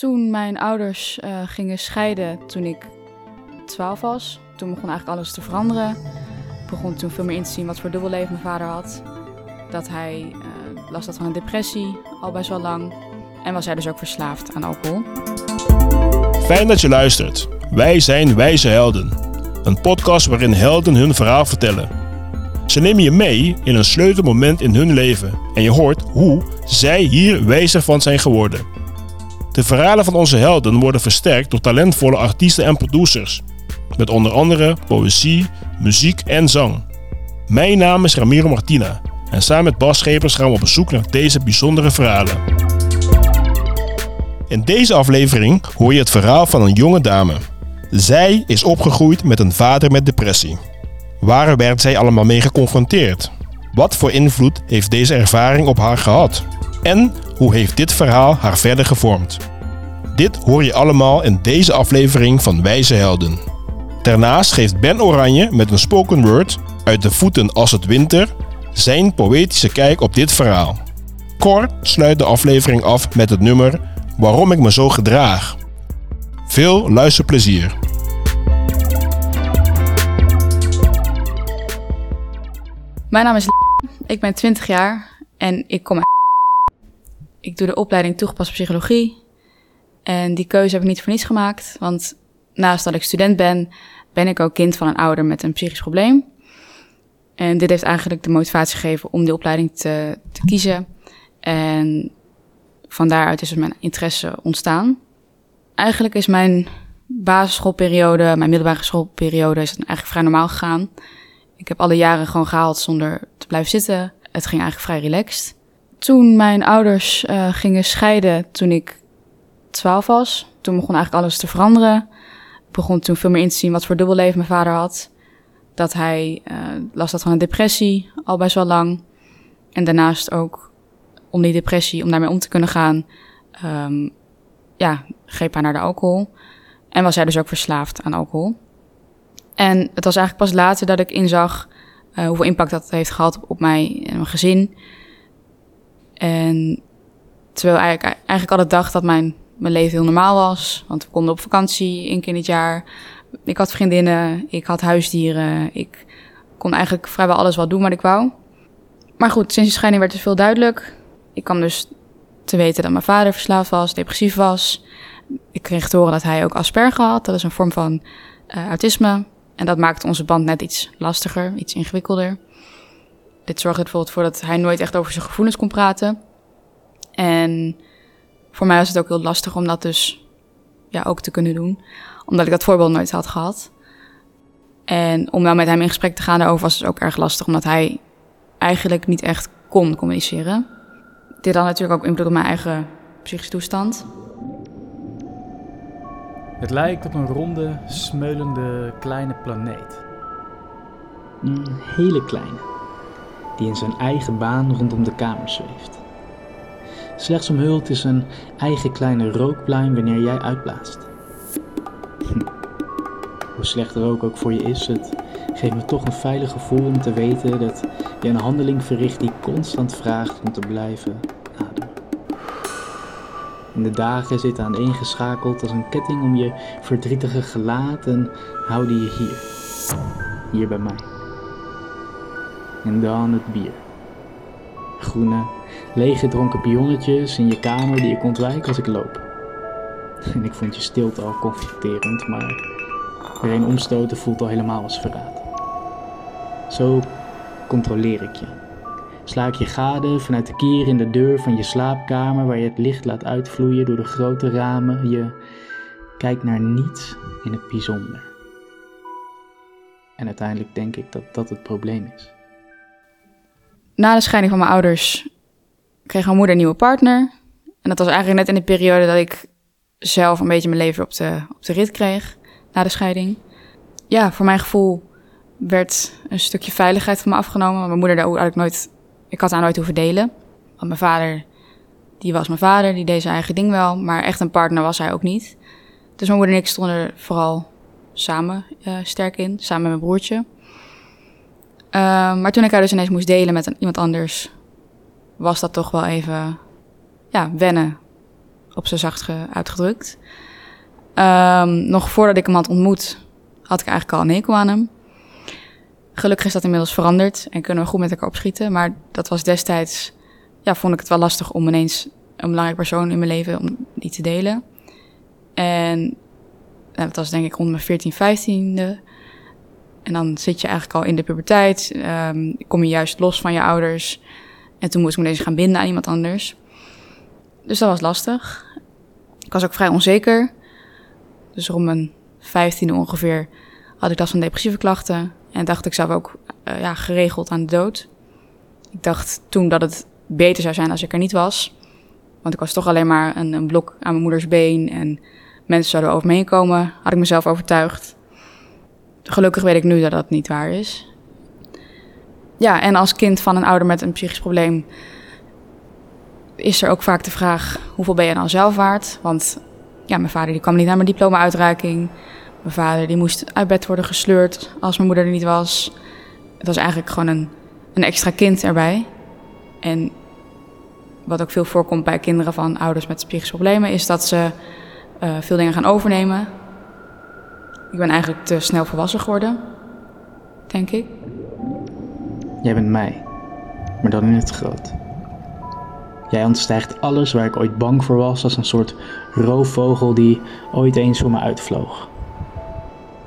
Toen mijn ouders eh, gingen scheiden toen ik 12 was, toen begon eigenlijk alles te veranderen. Ik begon toen veel meer in te zien wat voor dubbelleven mijn vader had. Dat hij uh, last had van een depressie, al best wel lang. En was hij dus ook verslaafd aan alcohol. Fijn dat je luistert. Wij zijn Wijze Helden. Een podcast waarin helden hun verhaal vertellen. Ze nemen je mee in een sleutelmoment in hun leven en je hoort hoe zij hier wijzer van zijn geworden. De verhalen van onze helden worden versterkt door talentvolle artiesten en producers. Met onder andere poëzie, muziek en zang. Mijn naam is Ramiro Martina en samen met Bas Schepers gaan we op bezoek naar deze bijzondere verhalen. In deze aflevering hoor je het verhaal van een jonge dame. Zij is opgegroeid met een vader met depressie. Waar werd zij allemaal mee geconfronteerd? Wat voor invloed heeft deze ervaring op haar gehad? En hoe heeft dit verhaal haar verder gevormd? Dit hoor je allemaal in deze aflevering van Wijze Helden. Daarnaast geeft Ben Oranje met een spoken word uit de voeten als het winter zijn poëtische kijk op dit verhaal. Cor sluit de aflevering af met het nummer Waarom ik me zo gedraag. Veel luisterplezier. Mijn naam is ik ben 20 jaar en ik kom uit Ik doe de opleiding toegepaste psychologie. En die keuze heb ik niet voor niets gemaakt, want naast dat ik student ben, ben ik ook kind van een ouder met een psychisch probleem. En dit heeft eigenlijk de motivatie gegeven om die opleiding te, te kiezen. En van daaruit is mijn interesse ontstaan. Eigenlijk is mijn basisschoolperiode, mijn middelbare schoolperiode, is eigenlijk vrij normaal gegaan. Ik heb alle jaren gewoon gehaald zonder te blijven zitten. Het ging eigenlijk vrij relaxed. Toen mijn ouders uh, gingen scheiden toen ik 12 was, toen begon eigenlijk alles te veranderen. Ik begon toen veel meer in te zien wat voor dubbelleven mijn vader had. Dat hij uh, last had van een depressie, al best wel lang. En daarnaast ook om die depressie, om daarmee om te kunnen gaan, um, ja, greep hij naar de alcohol. En was hij dus ook verslaafd aan alcohol. En het was eigenlijk pas later dat ik inzag uh, hoeveel impact dat heeft gehad op mij en mijn gezin. En terwijl ik eigenlijk altijd dacht dat mijn, mijn leven heel normaal was. Want we konden op vakantie één keer in het jaar. Ik had vriendinnen, ik had huisdieren. Ik kon eigenlijk vrijwel alles wat doen wat ik wou. Maar goed, sinds de scheiding werd het veel duidelijk. Ik kwam dus te weten dat mijn vader verslaafd was, depressief was. Ik kreeg te horen dat hij ook Asperger had. Dat is een vorm van uh, autisme. En dat maakte onze band net iets lastiger, iets ingewikkelder. Dit zorgde er bijvoorbeeld voor dat hij nooit echt over zijn gevoelens kon praten. En voor mij was het ook heel lastig om dat dus ja, ook te kunnen doen. Omdat ik dat voorbeeld nooit had gehad. En om wel met hem in gesprek te gaan daarover was het ook erg lastig. Omdat hij eigenlijk niet echt kon communiceren. Dit had natuurlijk ook invloed op mijn eigen psychische toestand. Het lijkt op een ronde, smeulende kleine planeet. Een hele kleine, die in zijn eigen baan rondom de kamer zweeft. Slechts omhuld is een eigen kleine rookpluim wanneer jij uitblaast. Hm. Hoe slecht rook ook voor je is, het geeft me toch een veilig gevoel om te weten dat je een handeling verricht die constant vraagt om te blijven ademen. En de dagen zitten aaneengeschakeld als een ketting om je verdrietige gelaat en houden je hier, hier bij mij. En dan het bier. Groene, leeggedronken pionnetjes in je kamer die ik ontwijk als ik loop. En ik vond je stilte al confronterend, maar een omstoten voelt al helemaal als verraad. Zo controleer ik je. Sla ik je gade vanuit de kier in de deur van je slaapkamer waar je het licht laat uitvloeien door de grote ramen. Je kijkt naar niets in het bijzonder. En uiteindelijk denk ik dat dat het probleem is. Na de scheiding van mijn ouders kreeg mijn moeder een nieuwe partner. En dat was eigenlijk net in de periode dat ik zelf een beetje mijn leven op de, op de rit kreeg. Na de scheiding. Ja, voor mijn gevoel werd een stukje veiligheid van me afgenomen. Mijn moeder daar eigenlijk nooit ik had haar nooit hoeven delen. Want mijn vader, die was mijn vader, die deed zijn eigen ding wel. Maar echt een partner was hij ook niet. Dus mijn moeder en ik stonden er vooral samen uh, sterk in. Samen met mijn broertje. Uh, maar toen ik haar dus ineens moest delen met iemand anders... was dat toch wel even ja, wennen. op zijn zacht ge- uitgedrukt. Ehm, nog voordat ik hem had ontmoet, had ik eigenlijk al een hekel aan hem. Gelukkig is dat inmiddels veranderd en kunnen we goed met elkaar opschieten. Maar dat was destijds, ja, vond ik het wel lastig om ineens een belangrijk persoon in mijn leven, om die te delen. En nou, dat was denk ik rond mijn 14, 15e. En dan zit je eigenlijk al in de puberteit. ehm, kom je juist los van je ouders. En toen moest ik me ineens gaan binden aan iemand anders. Dus dat was lastig. Ik was ook vrij onzeker. Dus rond mijn 15e ongeveer had ik last van depressieve klachten. En dacht ik zelf ook eh, ja, geregeld aan de dood. Ik dacht toen dat het beter zou zijn als ik er niet was. Want ik was toch alleen maar een, een blok aan mijn moeders been. En mensen zouden over me heen komen. Had ik mezelf overtuigd. Gelukkig weet ik nu dat dat niet waar is. Ja, en als kind van een ouder met een psychisch probleem is er ook vaak de vraag: hoeveel ben je dan zelf waard? Want ja, mijn vader die kwam niet naar mijn diploma-uitreiking. Mijn vader die moest uit bed worden gesleurd als mijn moeder er niet was. Het was eigenlijk gewoon een, een extra kind erbij. En wat ook veel voorkomt bij kinderen van ouders met psychische problemen, is dat ze eh, veel dingen gaan overnemen. Ik ben eigenlijk te snel volwassen geworden, denk ik. Jij bent mij, maar dan in het groot. Jij ontstijgt alles waar ik ooit bang voor was, als een soort roofvogel die ooit eens voor me uitvloog.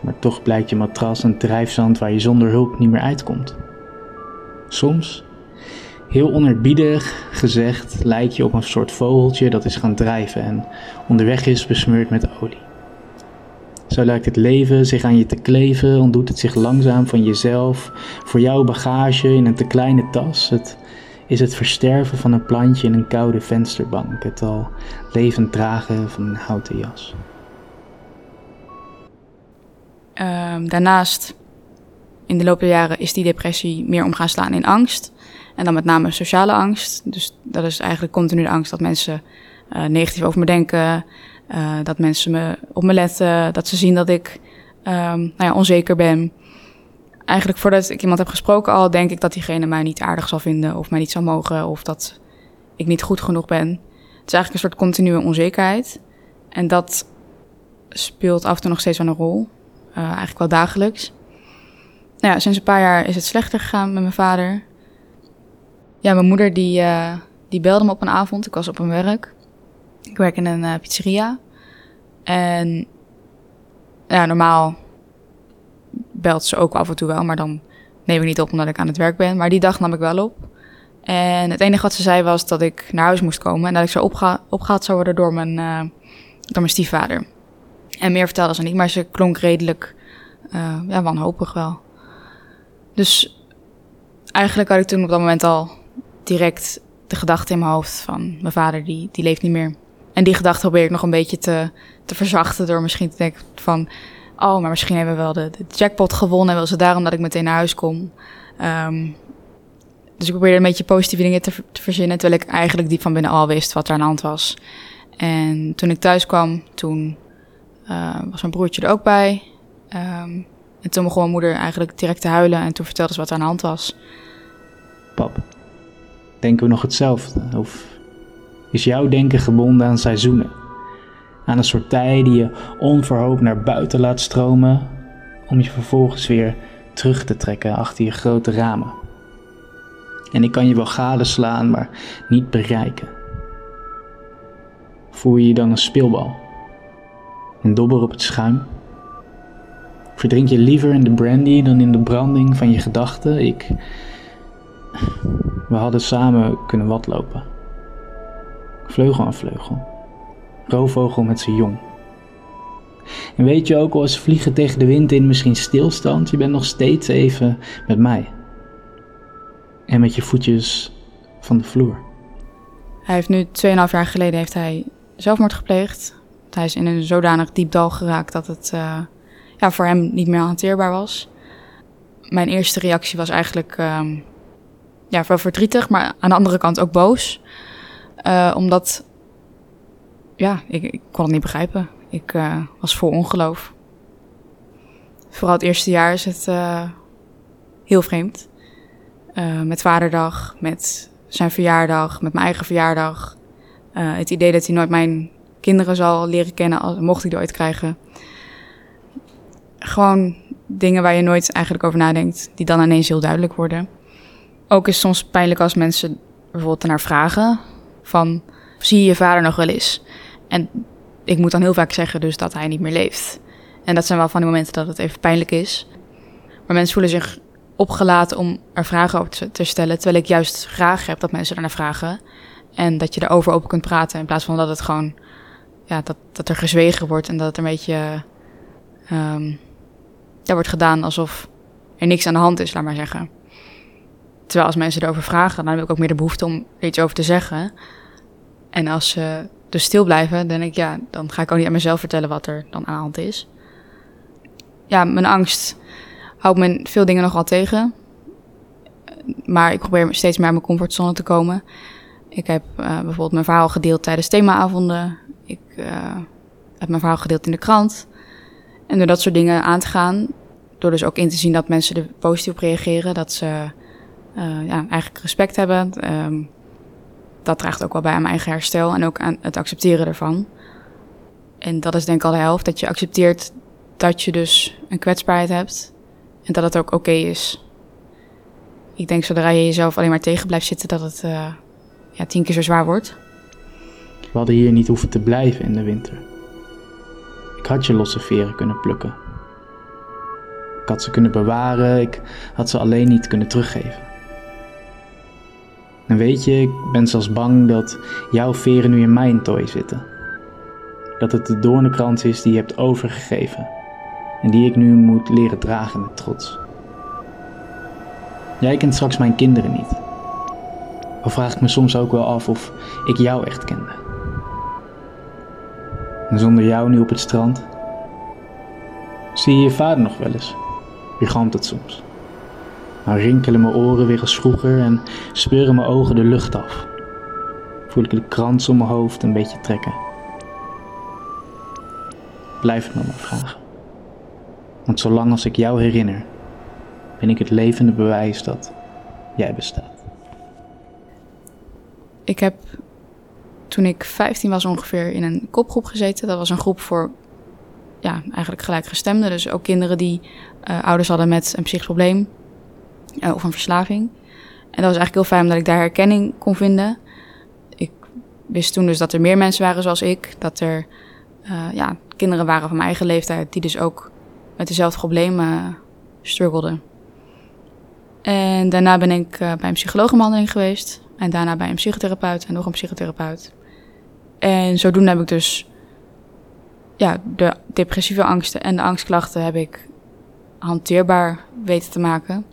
Maar toch blijkt je matras een drijfzand waar je zonder hulp niet meer uitkomt. Soms, heel onerbiedig gezegd, lijk je op een soort vogeltje dat is gaan drijven en onderweg is besmeurd met olie. Zo lijkt het leven zich aan je te kleven, ontdoet het zich langzaam van jezelf, voor jouw bagage in een te kleine tas. Het is het versterven van een plantje in een koude vensterbank, het al levend dragen van een houten jas. Ehm, daarnaast, in de loop der jaren, is die depressie meer om gaan slaan in angst. En dan met name sociale angst. Dus dat is eigenlijk continu de angst dat mensen eh, negatief over me denken. Eh, dat mensen me, op me letten. Dat ze zien dat ik ehm, nou ja, onzeker ben. Eigenlijk voordat ik iemand heb gesproken al, denk ik dat diegene mij niet aardig zal vinden. Of mij niet zal mogen. Of dat ik niet goed genoeg ben. Het is eigenlijk een soort continue onzekerheid. En dat speelt af en toe nog steeds wel een rol. Eh, eigenlijk wel dagelijks. Nou ja, sinds een paar jaar is het slechter gegaan met mijn vader. Ja, mijn moeder die, eh, die belde me op een avond. Ik was op een werk. Ik werk in een eh, pizzeria. En ja, normaal belt ze ook af en toe wel, maar dan neem ik niet op omdat ik aan het werk ben. Maar die dag nam ik wel op. En het enige wat ze zei was dat ik naar huis moest komen en dat ik zo opgehaald zou worden door mijn, eh, door mijn stiefvader. En meer vertelde ze niet, maar ze klonk redelijk eh, ja, wanhopig wel. Dus eigenlijk had ik toen op dat moment al direct de gedachte in mijn hoofd van mijn vader, die, die leeft niet meer. En die gedachte probeer ik nog een beetje te, te verzachten door misschien te denken van... oh, maar misschien hebben we wel de, jackpot gewonnen en wil ze daarom dat ik meteen naar huis kom. Ehm, dus ik probeerde een beetje positieve dingen te, te verzinnen, terwijl ik eigenlijk diep van binnen al wist wat er aan de hand was. En toen ik thuis kwam, toen eh, was mijn broertje er ook bij. Ehm, en toen begon mijn moeder eigenlijk direct te huilen en toen vertelde ze wat er aan de hand was. Pap, denken we nog hetzelfde? Of is jouw denken gebonden aan seizoenen? Aan een soort tij die je onverhoopt naar buiten laat stromen, om je vervolgens weer terug te trekken achter je grote ramen. En ik kan je wel gadeslaan, maar niet bereiken. Voel je je dan een speelbal? Een dobber op het schuim? Verdrink je liever in de brandy dan in de branding van je gedachten? Ik. We hadden samen kunnen watlopen. Vleugel aan vleugel. Roofvogel met zijn jong. En weet je ook al eens vliegen tegen de wind in misschien stilstand, je bent nog steeds even met mij. En met je voetjes van de vloer. Hij heeft nu 2,5 jaar geleden heeft hij zelfmoord gepleegd. Hij is in een zodanig diep dal geraakt dat het eh, ja, voor hem niet meer hanteerbaar was. Mijn eerste reactie was eigenlijk ehm, ja, wel verdrietig, maar aan de andere kant ook boos. Eh, omdat, ja, ik, ik kon het niet begrijpen. Ik eh, was vol ongeloof. Vooral het eerste jaar is het eh, heel vreemd. Met vaderdag, met zijn verjaardag, met mijn eigen verjaardag. Het idee dat hij nooit mijn kinderen zal leren kennen, als, mocht hij die ooit krijgen. Gewoon dingen waar je nooit eigenlijk over nadenkt, die dan ineens heel duidelijk worden. Ook is het soms pijnlijk als mensen bijvoorbeeld naar vragen van, zie je je vader nog wel eens? En ik moet dan heel vaak zeggen dus dat hij niet meer leeft. En dat zijn wel van die momenten dat het even pijnlijk is. Maar mensen voelen zich opgelaten om er vragen over te stellen. Terwijl ik juist graag heb dat mensen ernaar vragen. En dat je erover open kunt praten. In plaats van dat het gewoon, ja, dat, dat er gezwegen wordt. En dat het een beetje, um, wordt gedaan alsof er niks aan de hand is, laat maar zeggen. Terwijl als mensen erover vragen, dan heb ik ook meer de behoefte om er iets over te zeggen. En als ze dus stil blijven, dan denk ik, ja, dan ga ik ook niet aan mezelf vertellen wat er dan aan de hand is. Ja, mijn angst houdt me veel dingen nogal tegen. Maar ik probeer steeds meer uit mijn comfortzone te komen. Ik heb uh, bijvoorbeeld mijn verhaal gedeeld tijdens themaavonden. Ik uh, heb mijn verhaal gedeeld in de krant. En door dat soort dingen aan te gaan, door dus ook in te zien dat mensen er positief op reageren, dat ze uh, ja, eigenlijk respect hebben, um, dat draagt ook wel bij aan mijn eigen herstel en ook aan het accepteren ervan. En dat is denk ik al de helft, dat je accepteert dat je dus een kwetsbaarheid hebt en dat het ook oké is. Ik denk zodra je jezelf alleen maar tegen blijft zitten, dat het uh, ja, tien keer zo zwaar wordt. We hadden hier niet hoeven te blijven in de winter. Ik had je losse veren kunnen plukken. Ik had ze kunnen bewaren, ik had ze alleen niet kunnen teruggeven. En weet je, ik ben zelfs bang dat jouw veren nu in mijn tooi zitten. Dat het de doornenkrans is die je hebt overgegeven en die ik nu moet leren dragen met trots. Jij kent straks mijn kinderen niet. Al vraag ik me soms ook wel af of ik jou echt kende. En zonder jou nu op het strand, zie je je vader nog wel eens. Gigant het soms. Rinkelen mijn oren weer als vroeger en speuren mijn ogen de lucht af. Voel ik de krans om mijn hoofd een beetje trekken. Blijf het me maar vragen. Want zolang als ik jou herinner, ben ik het levende bewijs dat jij bestaat. Ik heb toen ik 15 was ongeveer in een kopgroep gezeten. Dat was een groep voor ja, eigenlijk gelijkgestemden. Dus ook kinderen die uh, ouders hadden met een psychisch probleem uh, of een verslaving. En dat was eigenlijk heel fijn omdat ik daar herkenning kon vinden. Ik wist toen dus dat er meer mensen waren zoals ik. Dat er uh, ja, kinderen waren van mijn eigen leeftijd die dus ook met dezelfde problemen struggelden. En daarna ben ik bij een psychologenbehandeling geweest. En daarna bij een psychotherapeut en nog een psychotherapeut. En zodoende heb ik dus ja, de depressieve angsten en de angstklachten heb ik hanteerbaar weten te maken.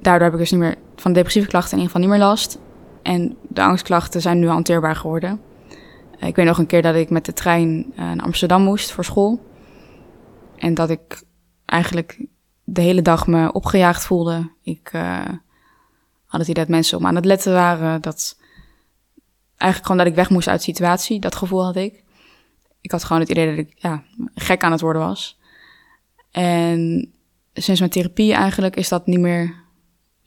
Daardoor heb ik dus niet meer van de depressieve klachten in ieder geval niet meer last. En de angstklachten zijn nu hanteerbaar geworden. Ik weet nog een keer dat ik met de trein uh, naar Amsterdam moest voor school. En dat ik eigenlijk de hele dag me opgejaagd voelde. Ik uh, had het idee dat mensen om aan het letten waren. Dat eigenlijk gewoon dat ik weg moest uit de situatie. Dat gevoel had ik. Ik had gewoon het idee dat ik ja, gek aan het worden was. En sinds mijn therapie eigenlijk is dat niet meer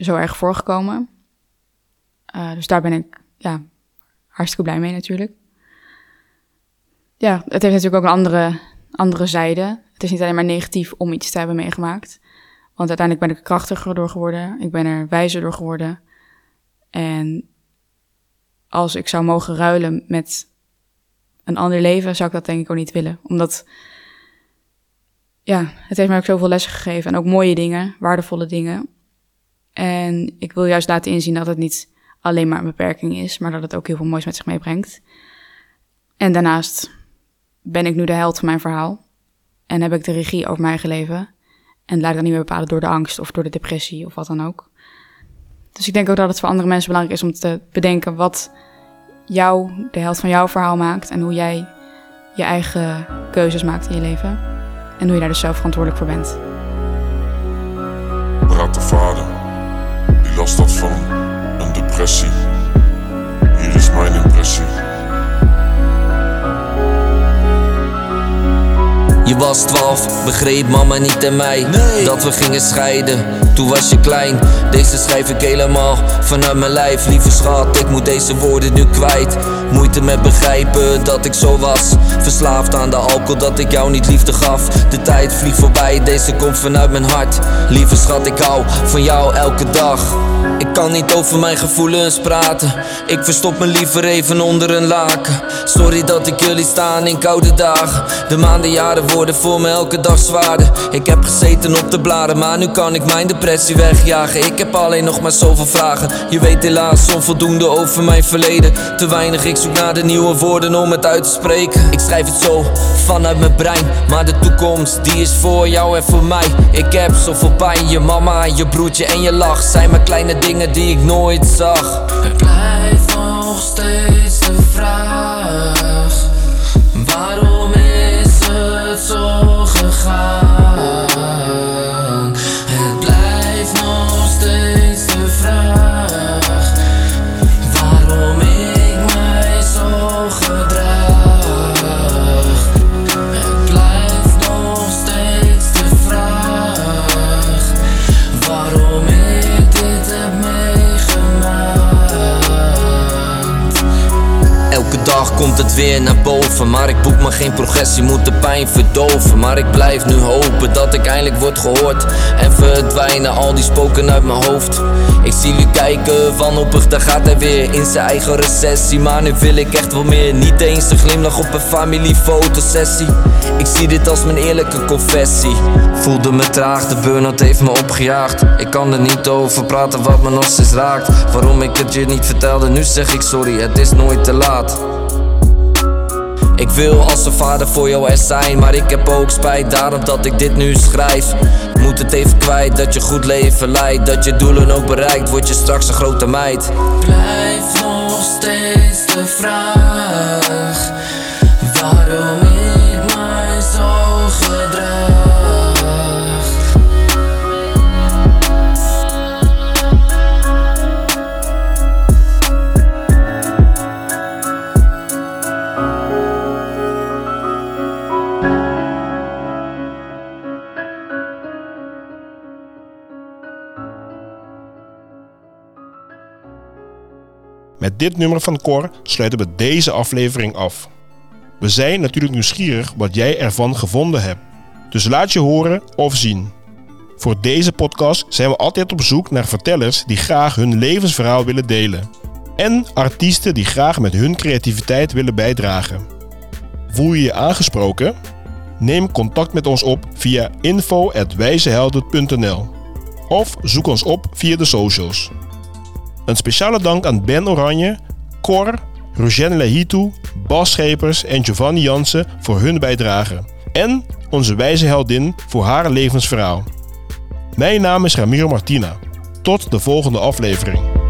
zo erg voorgekomen. Uh, dus daar ben ik ja, hartstikke blij mee natuurlijk. Ja, het heeft natuurlijk ook een andere, andere zijde. Het is niet alleen maar negatief om iets te hebben meegemaakt. Want uiteindelijk ben ik er krachtiger door geworden. Ik ben er wijzer door geworden. En als ik zou mogen ruilen met een ander leven, zou ik dat denk ik ook niet willen. Omdat, ja, het heeft mij ook zoveel lessen gegeven. En ook mooie dingen, waardevolle dingen. En ik wil juist laten inzien dat het niet alleen maar een beperking is, maar dat het ook heel veel moois met zich meebrengt. En daarnaast ben ik nu de held van mijn verhaal. En heb ik de regie over mijn eigen leven. En laat ik dat niet meer bepalen door de angst of door de depressie of wat dan ook. Dus ik denk ook dat het voor andere mensen belangrijk is om te bedenken wat jou de held van jouw verhaal maakt. En hoe jij je eigen keuzes maakt in je leven. En hoe je daar dus zelf verantwoordelijk voor bent. De last had van een depressie. Hier is mijn impressie. Je was twaalf, begreep mama niet en mij. Dat we gingen scheiden, toen was je klein. Deze schrijf ik helemaal vanuit mijn lijf. Lieve schat, ik moet deze woorden nu kwijt. Moeite met begrijpen dat ik zo was. Verslaafd aan de alcohol dat ik jou niet liefde gaf. De tijd vliegt voorbij, deze komt vanuit mijn hart. Lieve schat, ik hou van jou elke dag ik kan niet over mijn gevoelens praten. Ik verstop me liever even onder een laken. Sorry dat ik jullie staan in koude dagen. De maanden, jaren worden voor me elke dag zwaarder. Ik heb gezeten op de bladen, maar nu kan ik mijn depressie wegjagen. Ik heb alleen nog maar zoveel vragen. Je weet helaas onvoldoende over mijn verleden. Te weinig, ik zoek naar de nieuwe woorden om het uit te spreken. Ik schrijf het zo vanuit mijn brein, maar de toekomst die is voor jou en voor mij. Ik heb zoveel pijn, je mama, je broertje en je lach zijn mijn kleine dingen die ik nooit zag. Het blijft nog steeds de vraag: Elke dag komt het weer naar boven, maar ik boek me geen progressie, moet de pijn verdoven. Maar ik blijf nu hopen dat ik eindelijk word gehoord en verdwijnen al die spoken uit mijn hoofd. Ik zie jullie kijken wanhopig, daar gaat hij weer in zijn eigen recessie. Maar nu wil ik echt wel meer, niet eens een glimlach op een familiefotosessie. Ik zie dit als mijn eerlijke confessie. Voelde me traag, de burn-out heeft me opgejaagd. Ik kan er niet over praten wat me nog steeds raakt. Waarom ik het je niet vertelde, nu zeg ik sorry, het is nooit te laat. Ik wil als een vader voor jou er zijn, maar ik heb ook spijt daarom dat ik dit nu schrijf. Moet het even kwijt dat je goed leven leidt, dat je doelen ook bereikt, word je straks een grote meid. Blijft nog steeds de vraag Met dit nummer van Cor sluiten we deze aflevering af. We zijn natuurlijk nieuwsgierig wat jij ervan gevonden hebt. Dus laat je horen of zien. Voor deze podcast zijn we altijd op zoek naar vertellers die graag hun levensverhaal willen delen. En artiesten die graag met hun creativiteit willen bijdragen. Voel je je aangesproken? Neem contact met ons op via info.wijzehelden.nl of zoek ons op via de socials. Een speciale dank aan Ben Oranje, Cor, Rogène Lahitu, Bas Schepers en Giovanni Jansen voor hun bijdrage. En onze wijze heldin voor haar levensverhaal. Mijn naam is Ramiro Martina. Tot de volgende aflevering.